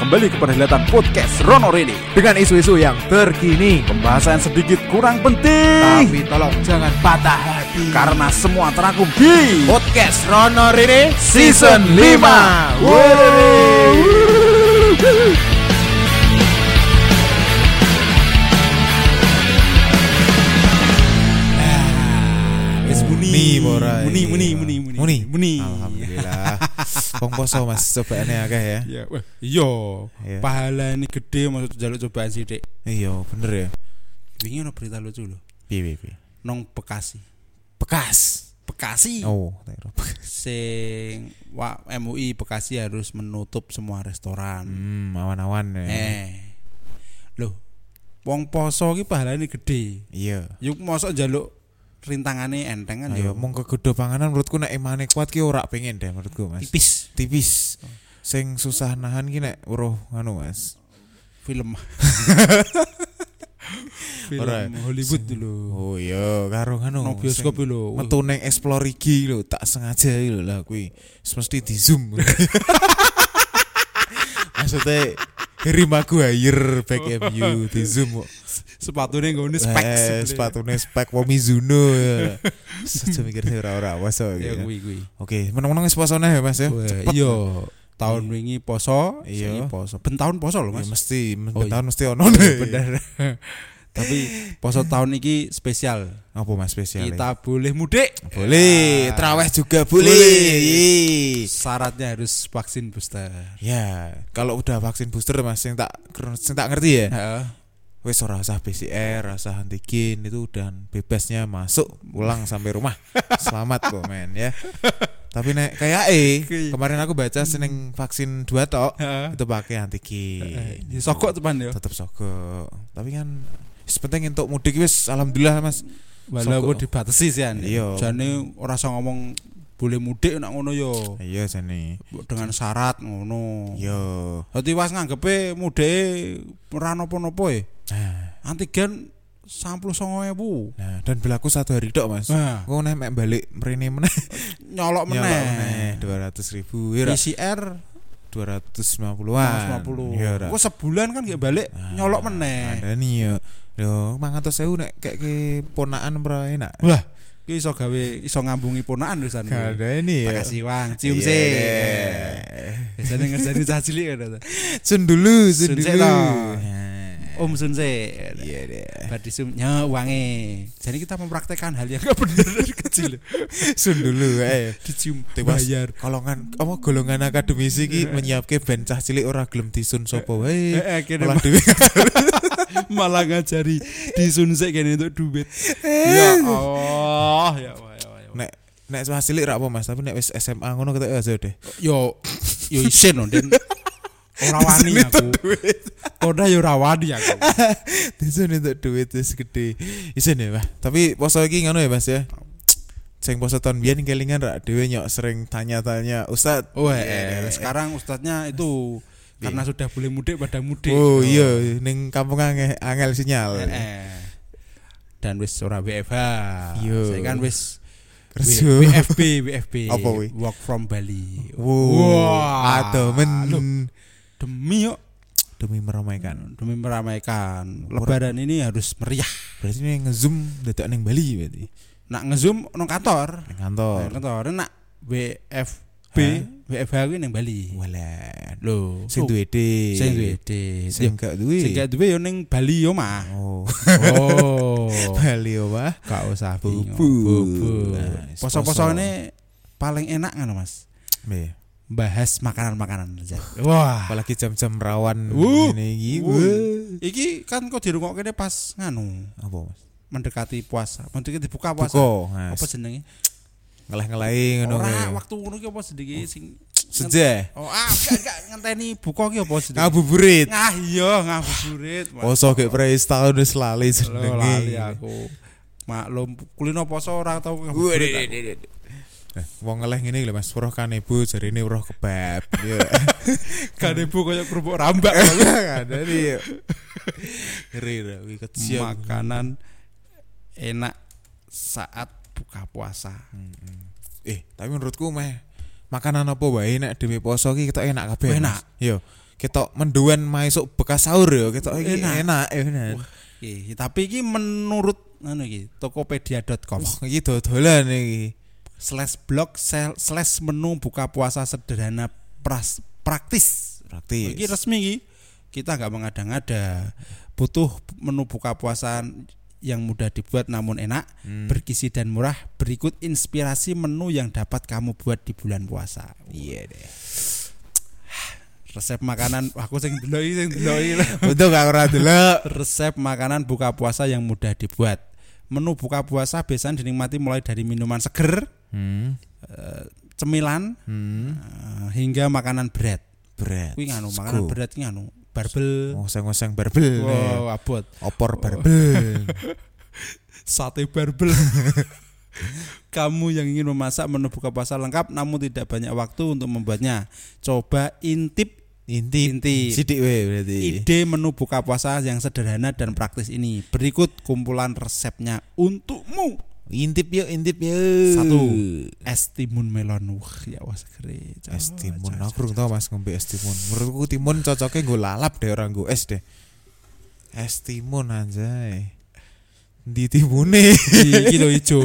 kembali ke perhelatan podcast Rono Rene dengan isu-isu yang terkini. Pembahasan sedikit kurang penting Tapi tolong jangan patah hati. karena semua terangkum di podcast Rono Rene Season 5. Wis muni Morai. muni muni muni muni Muni. muni Alhamdulillah. Wong poso Mas cobaane akeh ya. ya wah, iya Iya. pahala ini gede maksud jaluk cobaan sih dek Iya, bener ya. wingi ono berita lucu loh Piye piye piye. nong Bekasi Bekas. Bekasi Oh, sing wa, MUI Bekasi harus menutup semua restoran Hmm, awan-awan ya. eh loh wong poso ki pahalane gede Iya. yuk mosok jaluk rintangannya enteng kan Ayo yo mong kegodo panganan menurutku nek emane kuat ki ora pengen deh menurutku Mas. tipis Tipis. Sing susah nahan ki nek uruh anu Mas. film film Ora. Hollywood dulu Oh iya, karo anu. no bioskop lho Metu neng explore iki lho, tak sengaja lho lah kuwi. Mesti di zoom. Maksudnya Harry Maguire back MU di zoom sepatunya nggak Eh, specs sepatune spek wong Mizuno ya. Saja mikir saya ora-ora wes ya gitu. kuwi kuwi Oke, menang-menang wis posone ya Mas ya. Iya tahun wingi poso Iya. poso ben tahun poso Ya, Mas mesti Oh, iya. tahun mesti ono bener tapi poso tahun ini spesial Apa Mas spesial? kita boleh mudik boleh, Ah. traweh juga Boleh. boleh. Syaratnya harus vaksin booster Ya, kalau udah vaksin booster Mas yang tak sing tak ngerti ya. Heeh. Wes ora usah PCR, ora usah antigen itu udah bebasnya masuk pulang sampai rumah. Selamat kok men ya. Tapi nek kayak eh kemarin aku baca seneng vaksin dua tok itu pakai antigen. Ya, sokok teman ya Tetap sogok. Tapi kan penting untuk mudik wis alhamdulillah Mas. walaupun Sokok. dibatasi sih Iya. jane ora usah ngomong boleh mudik nak ngono yo. Iya jane. dengan syarat ngono. Iya. Dadi was nganggepe mudik ora napa-napa e. Nah, antigen 99.000 nah dan berlaku satu hari tok Mas. nah. Kok nek mek balik mrene meneh. Nyolok meneh. Dua ratus ribu. Ya PCR dua ratus lima puluhan. 150 ya ora. Kok sebulan kan gak balik? Ah, nyolok meneh. ada nih ya yo mangan tos sewu nek kayak ke ponaan ora enak wah ki iso gawe iso ngambungi ponakan wisan gak ada ini ya Makasih Wang, cium Iya sih. deh. Biasanya ngerjain cah cilik kan. sun dulu sun dulu Om Sun sih. iya deh Bar disumnya uangnya. Jadi kita mempraktekkan hal yang gak dari kecil. sun dulu eh Dicium Tewas. bayar. golongan apa golongan akademisi ki menyiapke ben cah cilik ora gelem disun sapa wae Eh, malah dhewe malah ngajari disun sik kene untuk duit. Ya Allah, ya Allah, ya ya Allah. nek nek cah cilik ra apa Mas tapi nek wis SMA ngono ketek aja deh Yo yo isin no Den. Ora wani aku. Koda yo ora wani aku. Disun untuk duit wis gede isin ya Pak tapi poso iki ngono ya Mas ya Sing poso tahun biyen kelingan rak dhewe nyok sering tanya-tanya Ustad Oh, eh, sekarang ustadznya itu. Karena sudah boleh mudik pada mudik. Oh iya ning kampung angel, angel sinyal. Eh, eh. Dan wis ora WFH. Iya. Saya kan wis WFB, WFB. Apa wi? Work from Bali. Wow, aduh men Loh, demi yuk demi meramaikan. demi meramaikan lebaran ini harus meriah. Berarti ini ngezoom dadak ning Bali berarti. Nak ngezoom nang kantor. Nang kantor. kantor nak WFB, WFH kuwi ning Bali. Walah. Lho, Sing duwe ide. sing duwe ide. Sing gak duwe. Sing gak duwe yo ning Bali yo mah. Oh, Oh. Bali apa? Gak usah. Bubu. Bubu. Nah, Poso-poso ini paling enak kan Mas. Bahas makanan-makanan aja. Wah. Apalagi jam-jam rawan Wuh. ini iki. Iki kan kok dirungokne pas nganu Apa Mas? mendekati puasa. Mendekati buka puasa. Buko. Mas. Apa jenenge? Ngeleh-ngelehi ngono. Ora waktu ngono ki apa sedikit sing Sejeh. Oh, ah, gak gak ngenteni buka ki apa sedikit. Ngabuburit. Ngah iya ngabuburit. Poso gek tahun wis lali jenenge. lali aku. Maklum kulino poso ora tau ngabuburit. Eh, wong ngeleh ngene lho Mas, weruh kanebo jarine weruh kebab. Ya. Kanebo koyo kerupuk rambak. Ada nih. Ngeri ra kuwi. Makanan enak saat buka puasa. Eh, tapi menurutku meh makanan apa wae nek dhewe poso ki ketok enak kabeh. Enak. Yo. ketok menduan maesuk bekas sahur ya ketok iki Enak. enak enak. Oke, tapi iki menurut anu iki tokopedia.com Wah, iki dodolan iki. slash blog sel- slash menu buka puasa sederhana pras, praktis. Praktis. Iki resmi iki. Kita nggak mengada-ngada. Butuh menu buka puasa yang mudah dibuat namun enak, Hmm. bergizi dan murah. Berikut inspirasi menu yang dapat kamu buat di bulan puasa. Iya deh. Resep makanan aku sing deloki sing deloki. Untuk gak ora delok. Resep makanan buka puasa yang mudah dibuat. Menu buka puasa biasanya dinikmati mulai dari minuman seger, Hmm. eh, cemilan, Hmm. eh, hingga makanan berat. Berat. Kuwi nganu makanan berat ki nganu barbel. Ngoseng-ngoseng barbel. Wow, abot. Opor barbel. Sate barbel. Kamu yang ingin memasak menu buka puasa lengkap namun tidak banyak waktu untuk membuatnya. Coba intip Inti Intip. Sidik we berarti. ide menu buka puasa yang sederhana dan praktis ini. Berikut kumpulan resepnya untukmu. Intip yuk, intip yuk. Satu. Es timun melon. Wah, ya wah segere. Es timun. Aku kurang tau Mas ngombe es timun. Menurutku timun cocoknya gue lalap deh orang gue es deh. Es timun anjay. Di timune. Iki lho ijo.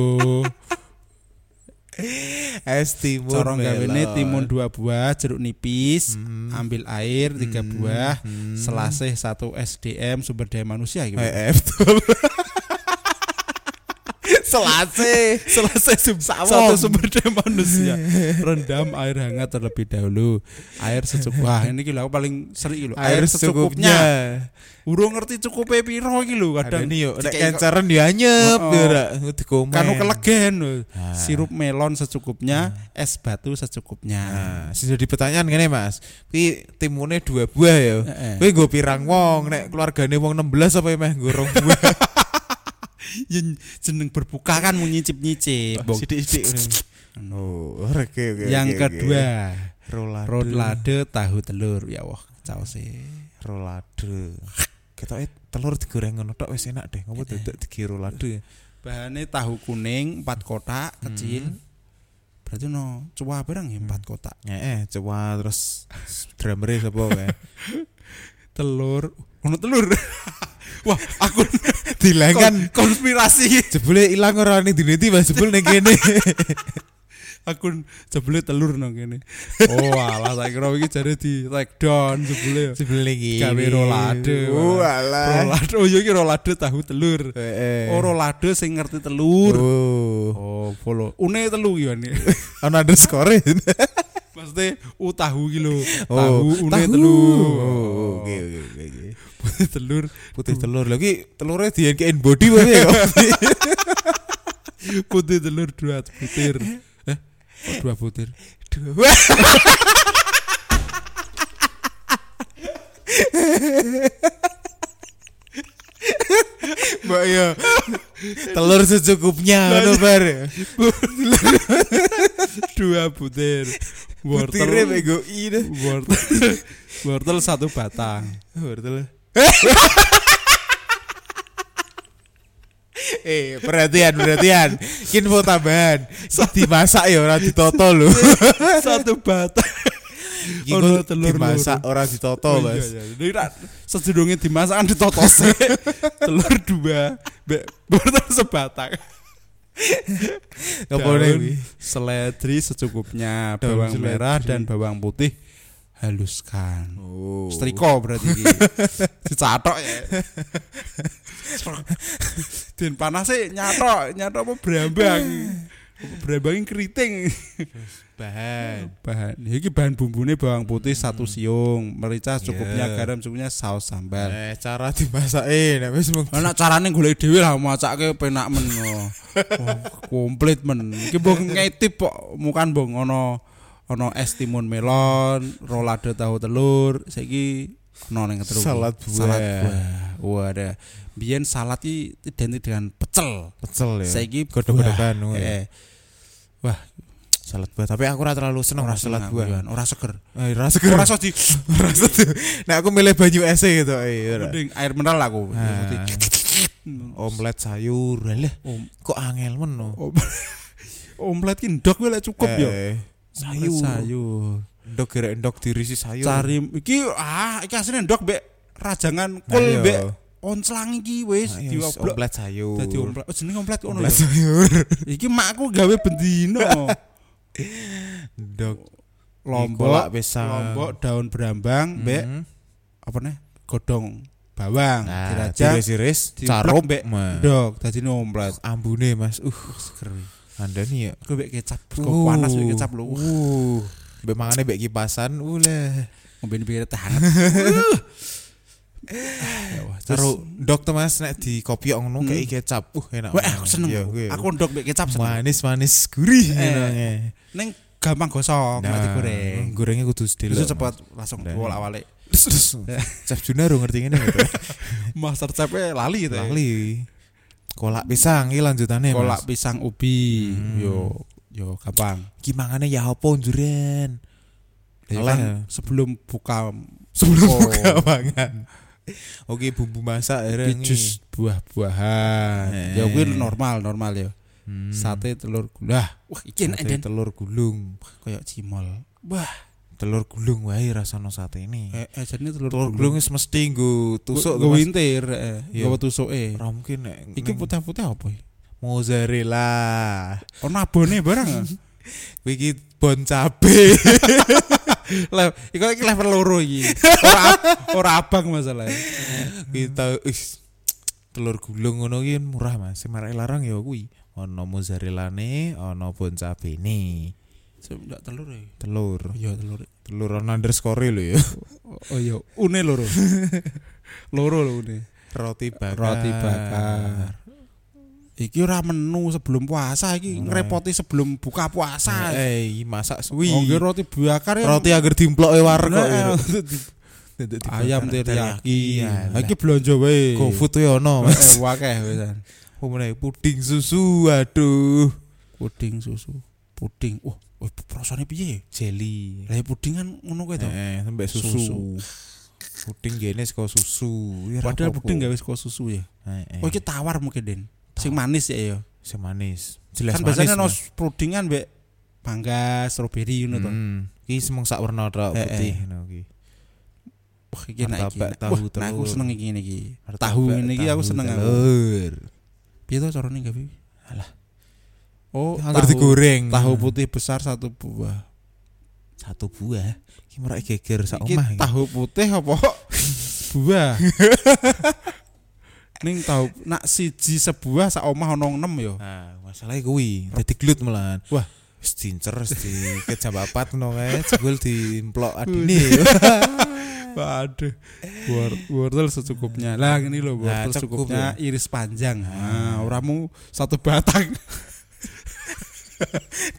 es timun. Corong gawene timun dua buah, jeruk nipis, Hmm. ambil air tiga Hmm. buah, Hmm. selasih satu SDM sumber daya manusia gitu. Eh, eh, betul. Selase. Selesai sum- satu sumber daya manusia. Rendam air hangat terlebih dahulu. Air secukupnya. Wah, ini gila aku paling sering lho. Air secukupnya. Urung ngerti cukupnya piro iki lho Ada kadang. nih yuk, nek kencaran dia nyep, Oh, oh. dikomen. Kanu kelegen. Ah. Sirup melon secukupnya, es batu secukupnya. Nah, sing jadi pertanyaan gini Mas. Ki timune dua buah ya. Kowe nggo pirang wong nek keluargane wong 16 apa meh nggo rong buah. Yen jeneng berbuka kan mau nyicip-nyicip. Bong. Sidik-sidik ngene. Oh, oke oke. Yang oke, kedua, rolade. rolade tahu telur. Ya wah, caos e. Rolade. Ketoke telur digoreng ngono tok wis enak deh. Ngopo dadak digi rolade. Bahannya tahu kuning 4 kotak kecil. Berarti no cuah barang ya 4 kotak. Heeh, coba terus drummer sapa kae. Telur, ono telur. wah, aku Dilengan kon- konspirasi. jebule ilang ora ning dineti Mas jebul ning kene. Akun jebule telur nang kene. Oh, alah saya kira iki jare di take down jebule. Jebule iki. Gawe rolade. Oh, alah. Rolade. Oh, iya iki rolade tahu telur. Heeh. Oh, rolade sing ngerti telur. Oh. Oh, follow. Une telu iki. Ana underscore. Maksudnya u tahu iki lho. Oh, tahu une tahu. telu. Oh, oke oke oke oke. Putih telur. Putih telur lagi telurnya diankein body wae ya. Putih telur dua butir. Eh, kok dua butir? Mbak ya. Telur secukupnya ngono bar. Dua butir. Wortel. bego i deh. Wortel. Wortel satu batang. Wortel. Eh, perhatian, perhatian. Info tambahan. Dimasak ya ora ditoto lho. satu batang. Ono telur dimasak loro. ora ditoto, Oh, Mas. iya, iya. Dimasak kan ditotos Telur dua Mbak Wortel sebatang Daun? Seledri secukupnya Daun Bawang merah seledri. dan bawang putih Haluskan Oh. Setrika berarti iki. Dicatok ya Dan panasnya nyatok Nyatok apa Berambangin keriting bahan. bahan iki bahan bumbune bawang putih satu siung merica cukupnya Iya. garam cukupnya saus sambal Eh, cara dimasake nek wis mung Ana carane golek dhewe lah macake penak men. oh. Komplit men. Iki mbok ngetip kok mukan mbok ono ono es timun melon, rolade tahu telur, saiki ono ning ketelu. Salad buah. Salad buah. Wah, ada. Biyen salad iki identik dengan pecel. pecel ya. Saiki godhog-godhogan ngono ya. Eh, wah, salad buah, tapi aku ora terlalu seneng ora Mas, salad buah. buah, ora seger. Eh, ora seger. Ora iso di Ora seger. Nek aku milih banyu es gitu, eh, ora. mending air mineral aku. Ah. Omelet sayur, lah Om- kok angel men no. om- Omelet ki ndok lek cukup. Eh, Sayur. sayur. sayur. Ndok gerek ndok dirisi sayur. Cari iki ah iki asline ndok mbek rajangan kul Nah, mbek onclang iki wis Ah, iya, dioblok. omplet sayur. Dadi omplet. Oh jenenge omplet Omplet ya. sayur. Iki makku gawe bendino. Ndok Lombok, pisang. lombok daun berambang mbek Mhm. apa nih? Godong bawang Nah, dirajang diplek carup mbek ndok dadine omplet. Ambune Mas. Uh, Seger. Anda nih ya. Mbek kecap, kok panas mbek kecap lho. Uh. Mbek mangane mbek kipasan, uleh. Ngombe bir teh hangat. Ya terus- tuh Mas nek di kopiok ngono Hmm. kayak kecap. Uh, enak. Wah, aku seneng. Gue. Aku ndok mbek kecap seneng. manis-manis gurih Eh. Ning gampang gosong nek digoreng. gorengnya kudu sedilok. Bisa cepat langsung Nah. bolak-balik. Chef Juna ro ngerti ngene gitu. Master chef-e lali gitu. ya. Lali. Kolak pisang iki lanjutannya Kolak Mas. pisang ubi. Hmm. Yo yo gampang. Ki mangane ya apa njuren? Ya kan sebelum buka Sebelum Oh. buka mangan. Oke, bumbu masak bareng jus buah-buahan. Eh. Ya kuwi normal, normal ya. Hmm. Sate telur gula. Wah, iki enak Sate telur gulung. Kayak cimol. Wah, Telur gulung wae rasane sate ini. eh, eh jadi telur, telur gulung wis mesti nggo tusuk gue Mas. wintir, eh, gue tusuke. Ora mungkin nek Iki putih-putih apa? ya? Mozzarella. Ono abone barang. iki bon cabe. Lah, iku iki level loro iki. Ora ora abang masalahnya. Kita is telur gulung ngono ki murah Mas. Sing marake larang ya kuwi. Ono mozzarellane, ono bon cabene. Enggak telur ya. Telur. Iya telur. Telur ono underscore lho ya. Oh iya, une loro. loro lho une. Roti bakar. Roti bakar. Iki ora menu sebelum puasa iki Ora. ngrepoti sebelum buka puasa. Eh, iki masak suwi. Oh, roti bakar ya. Roti agar dimploke warga Nah, ya. ayam teriyaki. Iya. Ha, Iki belanja wae. GoFood ya ono, Mas. Eh, wakeh wisan. Apa meneh puding susu, aduh. Puding susu. Puding. Wah, oh, rasane piye? Jelly. Lah puding kan ngono kuwi to. Eh, sampai susu. Susu. Puding gene saka susu. Padahal puding gawe saka susu ya. Eh, eh. Oh, iki tawar mungkin Den. Sing manis ya ya. Sing manis. Jelas Kan manis. biasanya no Mas. pudingan mbek mangga, stroberi ngono to. Hmm. Iki semong sak warna tok Eh, putih eh. ngono iki. Wah, iki enak iki. Martabak Wah, tahu nah, aku seneng iki ngene iki. Martabak Tahu ngene iki aku seneng aku. Piye to carane gawe? Alah. Oh, tahu- digoreng. Tahu putih besar satu buah. satu buah. Iki merak geger sak omah. tahu putih apa buah? Ning tahu nak siji sebuah sak omah ono 6 yo. Nah, masalahnya kuwi, dadi glut malahan. Wah. wis dincer wis di kejam papat ngono kae, jebul diemplok adine. Waduh. Wor- Wortel secukupnya. Lah gini loh, Nah, wortel cukup secukupnya ya. iris panjang. Nah, oramu satu batang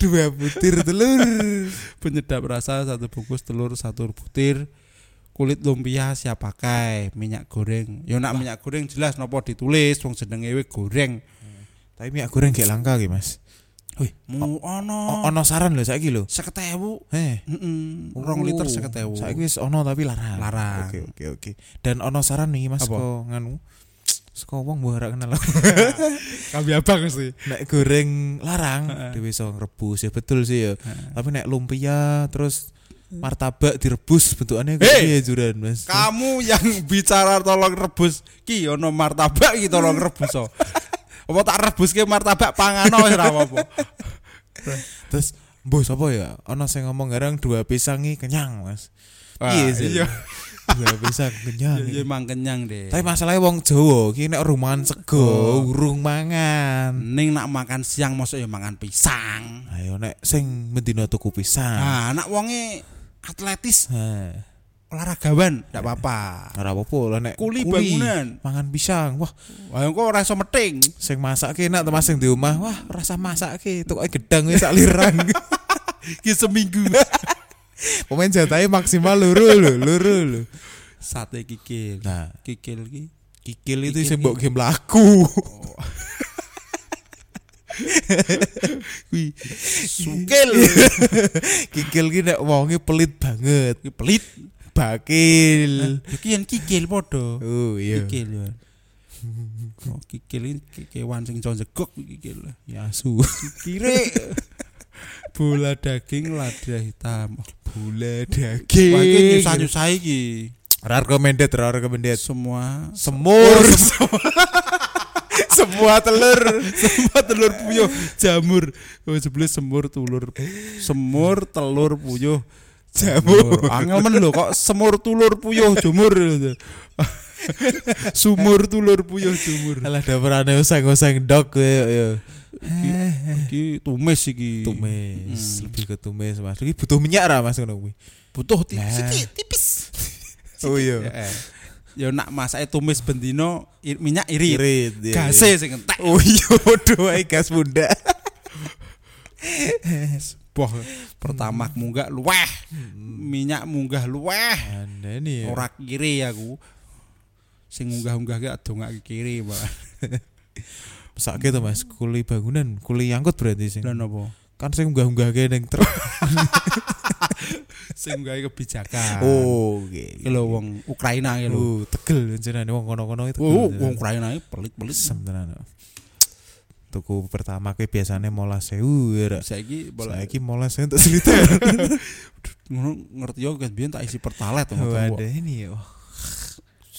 Dua butir telur. penyedap rasa satu bungkus telur satu butir kulit lumpia siap pakai minyak goreng yo nak minyak goreng jelas nopo ditulis wong jenenge we goreng Tapi minyak goreng gak langka ki, Mas. wih O- ono ono saran lho saiki lho. seket ewu Eh, Mm-mm, rong liter seket ewu Saiki wis ono tapi larang. Larang. Oke, oke, oke. Dan ono saran nih Mas kok nganu. Saka wong mbok ora kenal. kami abang sih nek goreng larang Heeh. dhewe iso ngrebus ya betul sih ya. Heeh. Tapi nek lumpia terus martabak direbus bentukannya kayak Hei! piye juran Mas? kamu yang bicara tolong rebus ki ono martabak ki tolong rebus so apa tak rebus ke martabak pangano wis ora apa Terus bos apa ya? Ono sing ngomong garang dua pisang iki kenyang, Mas. Iya sih. iya Dua pisang kenyang. iya iki. emang kenyang deh Tapi masalahnya wong Jawa iki nek rumahan sego, Oh. urung mangan. Ning nak makan siang mosok ya mangan pisang. Ayo nek sing mendino tuku pisang. Nah, anak wonge atletis Ha. olahragawan ndak apa-apa. Ora apa-apa lah nek Kuli bangunan. mangan pisang. Wah, Wah, engko ora iso meting. sing masak enak teman sing di omah. Wah, rasa masak ki tukoke gedang wis sak lirang. Ki seminggu. Pemain jatahe maksimal loro lho, loro lho. Sate kikil. Nah, Kikil ki kikil itu sing mbok game laku. kuwi sukil. kikil ki nek wonge pelit banget. Ki pelit. Bakil. Ki yen kikil padha. Oh iya. Kikil ya. Oh, kikil iki ke- kewan sing iso njegok kikil. Ya su. Kire. bola daging lada hitam. Gula Wah, iki daging. nyusah-nyusah iki. Recommended, recommended. Semua Semur. Semua telur. semua telur puyuh jamur. Oh, sebelah semur telur. Semur telur puyuh Jamur. Angel men lho kok semur tulur puyuh jumur. Sumur tulur puyuh jumur. Alah dapurane usang-usang dok kowe ya. Iki, iki tumis iki. Tumis, Hmm. lebih ke tumis Mas. Iki butuh minyak ra Mas ngono kuwi. Butuh ti- Nah. tipis. Oh Ya, iya. Ya nak masake tumis bendino i- minyak irit. Irit. iya, iya. Gase sing entek. Oh iya podo ae gas bunda. Boh, pertama munggah luweh. Minyak munggah luweh. Anda nih. Ora kiri aku. Sing unggah-unggah ki adongake kiri, Pak. Pesake to Mas, kuli bangunan, kuli angkut berarti sing. Lan apa? Kan sing unggah-unggahke ning truk. Sing gawe kebijakan. Oh, oke. Iki lho wong Ukraina iki lho. Oh, tegel jenenge wong kono-kono itu. Oh, wong Ukraina iki pelit-pelit. tenan. Tuku pertama kuwi biasane molas sewu ya. Saiki bola Saiki molas untuk seliter. ngono ngerti yo kan biyen tak isi pertalet ngono. ada ini ya.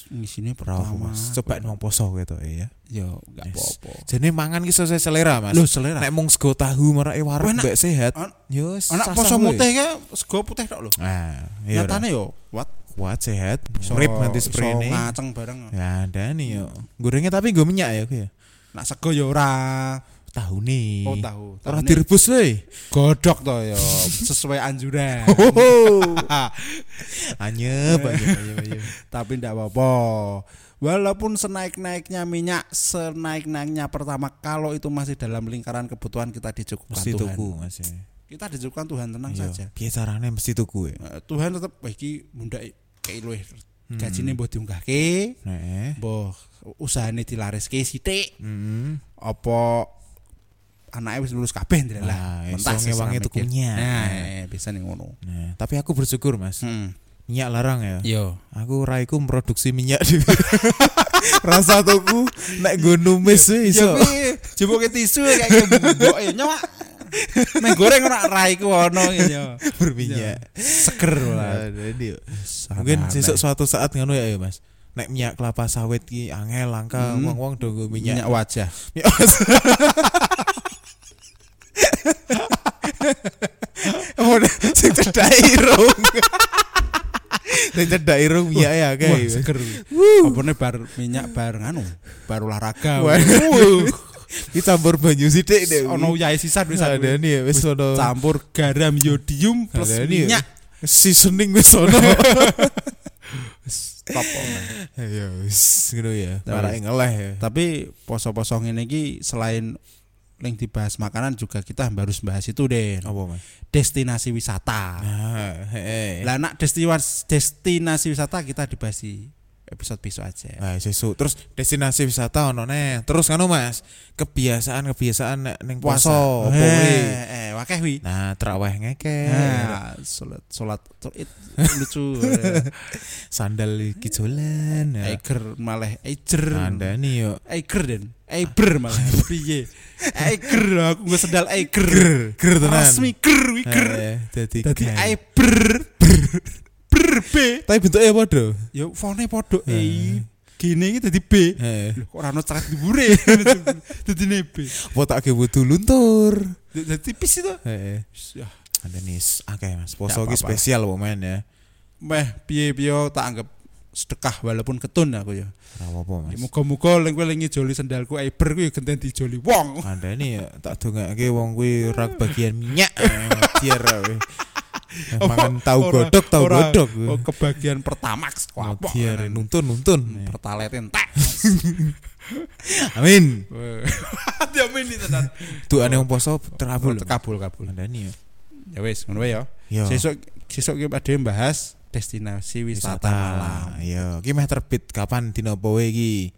Ngisine pertama. Mas. Coba nang poso gitu ya. Yo enggak Yes. apa-apa. Jadi mangan ki sesuai selera, Mas. Lho selera. Nek mung sego tahu marake Wah, warung mbek sehat. Yo Anak poso wae. putih ka sego putih tok lho. Nah, iya. Nyatane yo kuat. kuat sehat, rib nanti iso sprene. ngaceng bareng. Ya ada nih yo. Gorengnya tapi gue minyak ya ya. Nak sego yo ora. Tahu nih. Oh tahu. Ora direbus we. godhog to yo sesuai anjuran. Anyep, anyep. Tapi ndak apa-apa. Walaupun senaik-naiknya minyak, senaik-naiknya pertama kalau itu masih dalam lingkaran kebutuhan kita dicukupkan Mesti Tuhan. tuku Mas. ya. Kita dicukupkan Tuhan tenang Iya. saja. Piye carane mesti tuku ya. Eh, Tuhan tetap wah iki mundak kayak luwih Hmm. gajine mbok diunggahke, Nek. mbok usahane dilariske sithik, Heeh. apa anaknya wis lulus kabeh Nah, lah. iso sih ngewangi serame tuku mikir. minyak. Nah, eh, bisa nih ngono. Nah, tapi aku bersyukur Mas. Heeh. Minyak larang ya. Yo. Aku raiku memproduksi minyak di Rasa tuku nek gue numis iso. Ya kuwi jeboke tisu kayak mboke nyok. Nang goreng ora raiku ono ya. berminyak. Seger lah. Dia. Mungkin sesuk suatu saat ngono ya, ya Mas. Nek minyak kelapa sawit ki angel langka Hmm. wong-wong do nggo minyak. minyak wajah. Minyak Oh, sing cedak irung. Sing cedak irung ya Wah, kae. seger. Opone bar minyak bar anu, bar olahraga. Wah. Wuh. Ki campur banyu sithik deh. Ono uyahe sisan wis ada aku. nih ya wis ono. Campur garam yodium plus ya. minyak. Seasoning wis ono. Top. omen. Ya wis ngono ya. Marake wis. ngeleh ya. Tapi poso-poso ngene iki selain yang dibahas makanan juga kita harus bahas itu deh Mas? destinasi wisata. Nah, heeh. Lah nak destinasi destinasi wisata kita dibahas di episode besok aja. Nah, sesuk terus destinasi wisata ono neh. Terus kanu Mas, kebiasaan-kebiasaan ning poso apa eh, kuwi? eh, wakeh wi. Nah, traweh ngeke. Nah, salat salat lucu. Sandal iki jolan. Eiger malah Eiger. Andani yo. Eiger den. Eiber malah piye. Eiger aku nggak sendal Eiger. Ger, tenan. Resmi ger wi ger. Eh, Dadi Dadi ger. Eiber. B. Tapi bentuknya padha. Ya fone padha Eh. E. Gini iki dadi B. Heeh. Lho kok ora ono ceret dibure. Dadi ne B. Apa tak ge wudu luntur. Dadi tipis itu. Heeh. Ya, Ada nih akeh Mas. Poso iki spesial pemain ya. meh piye-piye tak anggap sedekah walaupun ketun aku ya. Ora apa-apa Mas. Muga-muga leng kowe leng joli sendalku Eiber kuwi genten dijoli wong. Anda ini ya tak dongake wong kuwi rak bagian minyak biar Makan tahu godok tahu godok. Oh, kebagian pertamax kuapok. Biar nuntun nuntun. Pertalite entek. Amin. Diamin itu tenan. Tuane wong poso terabul. Kabul kabul. Anda ini ya. Ya wis, ngono ya. Yo. Sesuk sesuk ki ada yang bahas destinasi wisata, malam. Yo, ki meh terbit kapan dina apa wae iki?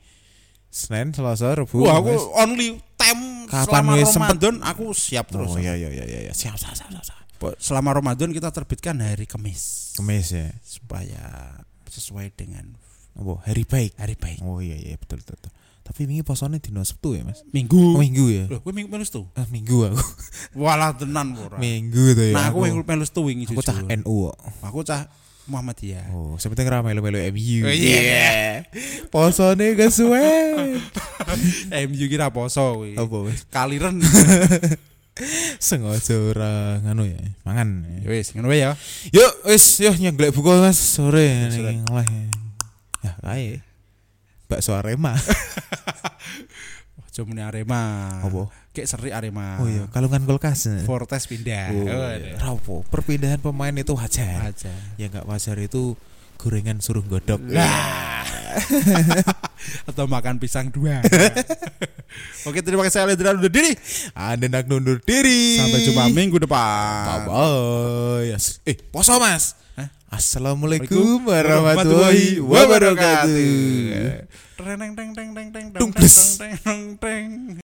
Senin, Selasa, Rabu. Wah, aku only time Kapan selama wis? Ramadan aku siap terus. Oh iya iya iya iya. Siap siap siap siap. Selama Ramadan kita terbitkan hari Kamis Kemis ya. supaya sesuai dengan Apa? Hari baik. Hari baik. Oh iya iya betul betul. betul. Tapi wingi posone dino Sabtu ya, Mas. Minggu. Oh, minggu ya. Loh, kowe minggu melus tuh. Ah, minggu aku. Walah tenan ora. minggu tuh ya. Nah, aku minggu melus tuh wingi aku cah NU kok. Aku cah Muhammadiyah. Oh, sepenting ra melu-melu MU. Oh, iya. Posone kesuwen. MU kira poso kuwi. Apa? Kaliren. Sengaja ora nganu ya. Mangan. Ya wis, ngono ya. Yuk, wis, yo nyeglek buku Mas sore ning oleh. Ya, kae. Bakso Arema. Aja muni Arema. Apa? Kayak seri Arema. Oh iya, kalungan kulkas. Fortes pindah. Oh, iya. Rapo, perpindahan pemain itu wajar. aja. Ya enggak wajar itu gorengan suruh godok. Atau makan pisang dua. Oke, terima kasih Alendra undur diri. Anda nak nundur diri. Sampai jumpa minggu depan. Bye bye. Yes. Eh, poso Mas. Hah? Assalamualaikum warahmatullahi wabarakatuh. Teng teng teng teng teng teng Dung, teng teng teng teng.